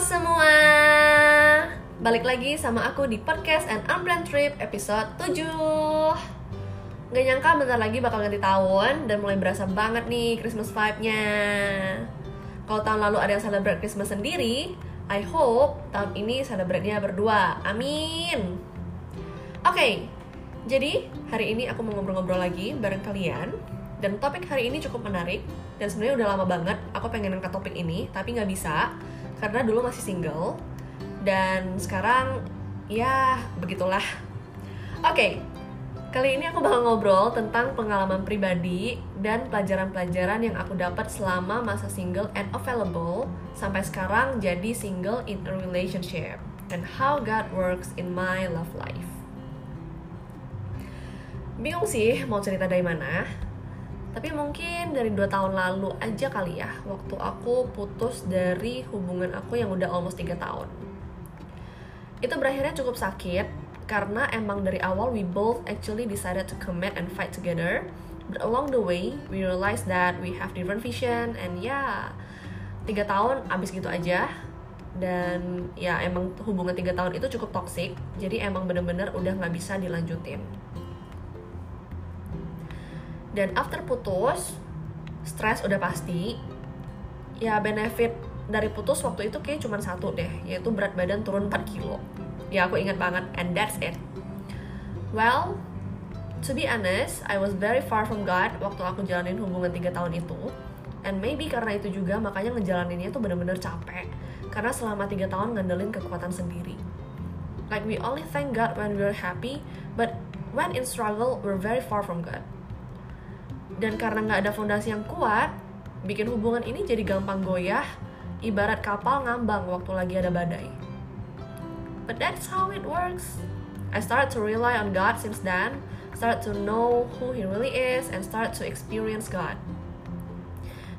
semua. Balik lagi sama aku di podcast and unplanned trip episode 7 Gak nyangka bentar lagi bakal ganti tahun Dan mulai berasa banget nih Christmas vibe-nya. Kalau tahun lalu ada yang celebrate Christmas sendiri I hope tahun ini celebrate-nya berdua. Amin. Oke, jadi hari ini aku mau ngobrol-ngobrol lagi bareng kalian. Dan topik hari ini cukup menarik Dan sebenarnya udah lama banget aku pengen angkat topik ini Tapi nggak bisa karena dulu masih single. Dan sekarang ya begitulah. Oke okay, kali ini aku bakal ngobrol tentang pengalaman pribadi dan pelajaran-pelajaran yang aku dapat selama masa single and available sampai sekarang jadi single in a relationship and how God works in my love life. Bingung sih mau cerita dari mana tapi mungkin dari dua tahun lalu aja kali ya waktu aku putus dari hubungan aku yang udah almost tiga tahun. Itu berakhirnya cukup sakit karena emang dari awal we both actually decided to commit and fight together. But along the way we realized that we have different vision and ya yeah, tiga tahun abis gitu aja. Dan ya emang hubungan tiga tahun itu cukup toxic jadi emang bener-bener udah nggak bisa dilanjutin dan after putus stres udah pasti. Ya benefit dari putus waktu itu kayak cuma satu deh yaitu berat badan turun 4 kilo. Ya aku ingat banget and that's it. Well to be honest I was very far from God waktu aku jalanin hubungan 3 tahun itu. And maybe karena itu juga makanya ngejalaninnya tuh bener-bener capek. Karena selama 3 tahun ngandelin kekuatan sendiri. Like we only thank God when we're happy but when in struggle we're very far from God dan karena nggak ada fondasi yang kuat bikin hubungan ini jadi gampang goyah ibarat kapal ngambang waktu lagi ada badai. But that's how it works. I started to rely on God since then start to know who He really is and start to experience God.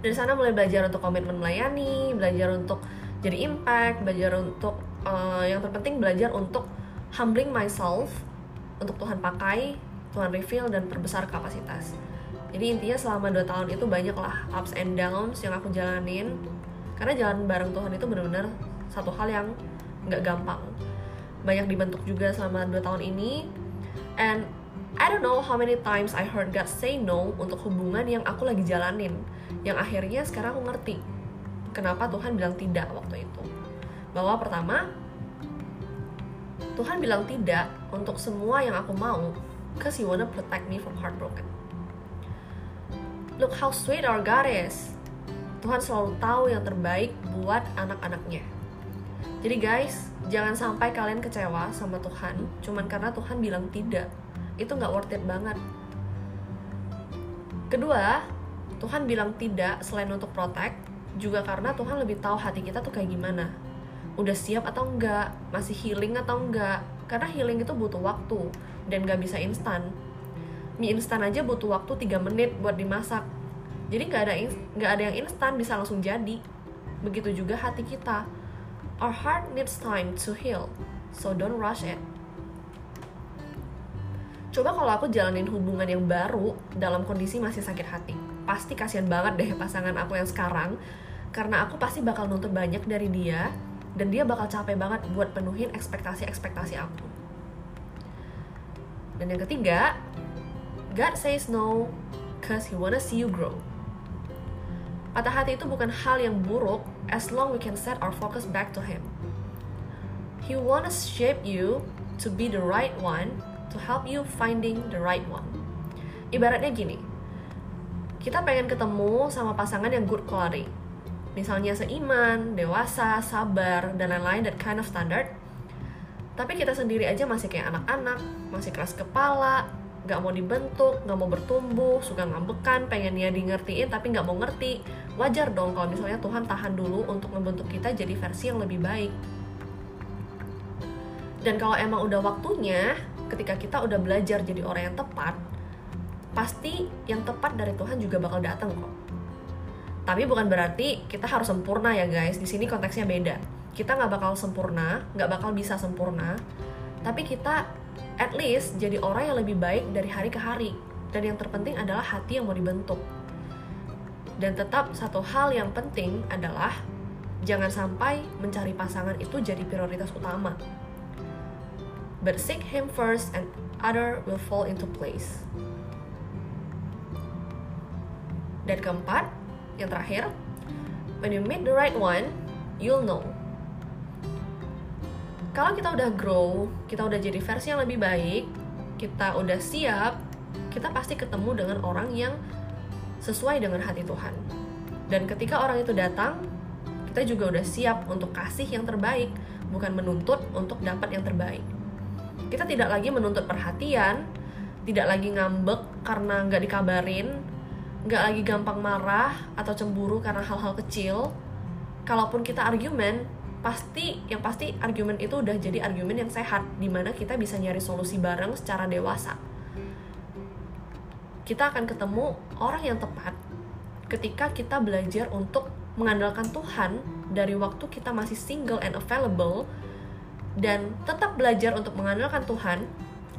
Dari sana mulai belajar untuk komitmen melayani belajar untuk jadi impact belajar untuk uh, yang terpenting belajar untuk humbling myself untuk Tuhan pakai Tuhan reveal dan perbesar kapasitas jadi intinya selama 2 tahun itu banyak lah ups and downs yang aku jalanin. Karena jalan bareng Tuhan itu benar-benar satu hal yang nggak gampang. Banyak dibentuk juga selama 2 tahun ini. And I don't know how many times I heard God say no untuk hubungan yang aku lagi jalanin. Yang akhirnya sekarang aku ngerti kenapa Tuhan bilang tidak waktu itu. Bahwa pertama Tuhan bilang tidak untuk semua yang aku mau cause he wanna protect me from heartbroken Look how sweet our God is. Tuhan selalu tahu yang terbaik buat anak-anaknya. Jadi guys, jangan sampai kalian kecewa sama Tuhan cuman karena Tuhan bilang tidak. Itu nggak worth it banget. Kedua, Tuhan bilang tidak selain untuk protect, juga karena Tuhan lebih tahu hati kita tuh kayak gimana. Udah siap atau enggak, masih healing atau enggak. Karena healing itu butuh waktu dan gak bisa instan mie instan aja butuh waktu 3 menit buat dimasak. Jadi nggak ada nggak ada yang instan bisa langsung jadi. Begitu juga hati kita. Our heart needs time to heal so don't rush it. Coba kalau aku jalanin hubungan yang baru dalam kondisi masih sakit hati. Pasti kasihan banget deh pasangan aku yang sekarang karena aku pasti bakal nuntut banyak dari dia dan dia bakal capek banget buat penuhin ekspektasi-ekspektasi aku. Dan yang ketiga God says no cause he wanna see you grow. Patah hati itu bukan hal yang buruk as long we can set our focus back to him. He wanna shape you to be the right one to help you finding the right one. Ibaratnya gini, kita pengen ketemu sama pasangan yang good quality. Misalnya seiman, dewasa, sabar, dan lain-lain that kind of standard. Tapi kita sendiri aja masih kayak anak-anak, masih keras kepala, nggak mau dibentuk, nggak mau bertumbuh, suka ngambekan, pengen dia di ngertiin tapi nggak mau ngerti. Wajar dong kalau misalnya Tuhan tahan dulu untuk membentuk kita jadi versi yang lebih baik. Dan kalau emang udah waktunya, ketika kita udah belajar jadi orang yang tepat, pasti yang tepat dari Tuhan juga bakal datang kok. Tapi bukan berarti kita harus sempurna ya guys. Di sini konteksnya beda. Kita nggak bakal sempurna, nggak bakal bisa sempurna. Tapi kita at least jadi orang yang lebih baik dari hari ke hari dan yang terpenting adalah hati yang mau dibentuk dan tetap satu hal yang penting adalah jangan sampai mencari pasangan itu jadi prioritas utama. But seek him first and other will fall into place. Dan keempat, yang terakhir, when you meet the right one, you'll know. Kalau kita udah grow, kita udah jadi versi yang lebih baik, kita udah siap, kita pasti ketemu dengan orang yang sesuai dengan hati Tuhan. Dan ketika orang itu datang, kita juga udah siap untuk kasih yang terbaik, bukan menuntut untuk dapat yang terbaik. Kita tidak lagi menuntut perhatian, tidak lagi ngambek karena nggak dikabarin, nggak lagi gampang marah atau cemburu karena hal-hal kecil. Kalaupun kita argumen, pasti yang pasti argumen itu udah jadi argumen yang sehat, di mana kita bisa nyari solusi bareng secara dewasa. Kita akan ketemu orang yang tepat ketika kita belajar untuk mengandalkan Tuhan dari waktu kita masih single and available dan tetap belajar untuk mengandalkan Tuhan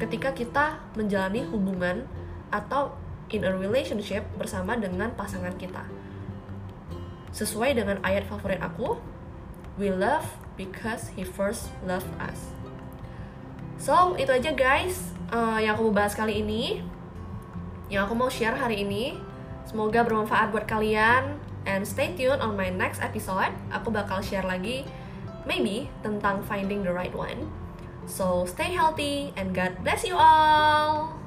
ketika kita menjalani hubungan atau in a relationship bersama dengan pasangan kita. Sesuai dengan ayat favorit aku, we love because he first loved us. So, itu aja guys uh, yang aku mau bahas kali ini. Yang aku mau share hari ini. Semoga bermanfaat buat kalian And stay tuned on my next episode. Aku bakal share lagi maybe tentang finding the right one. So stay healthy and God bless you all.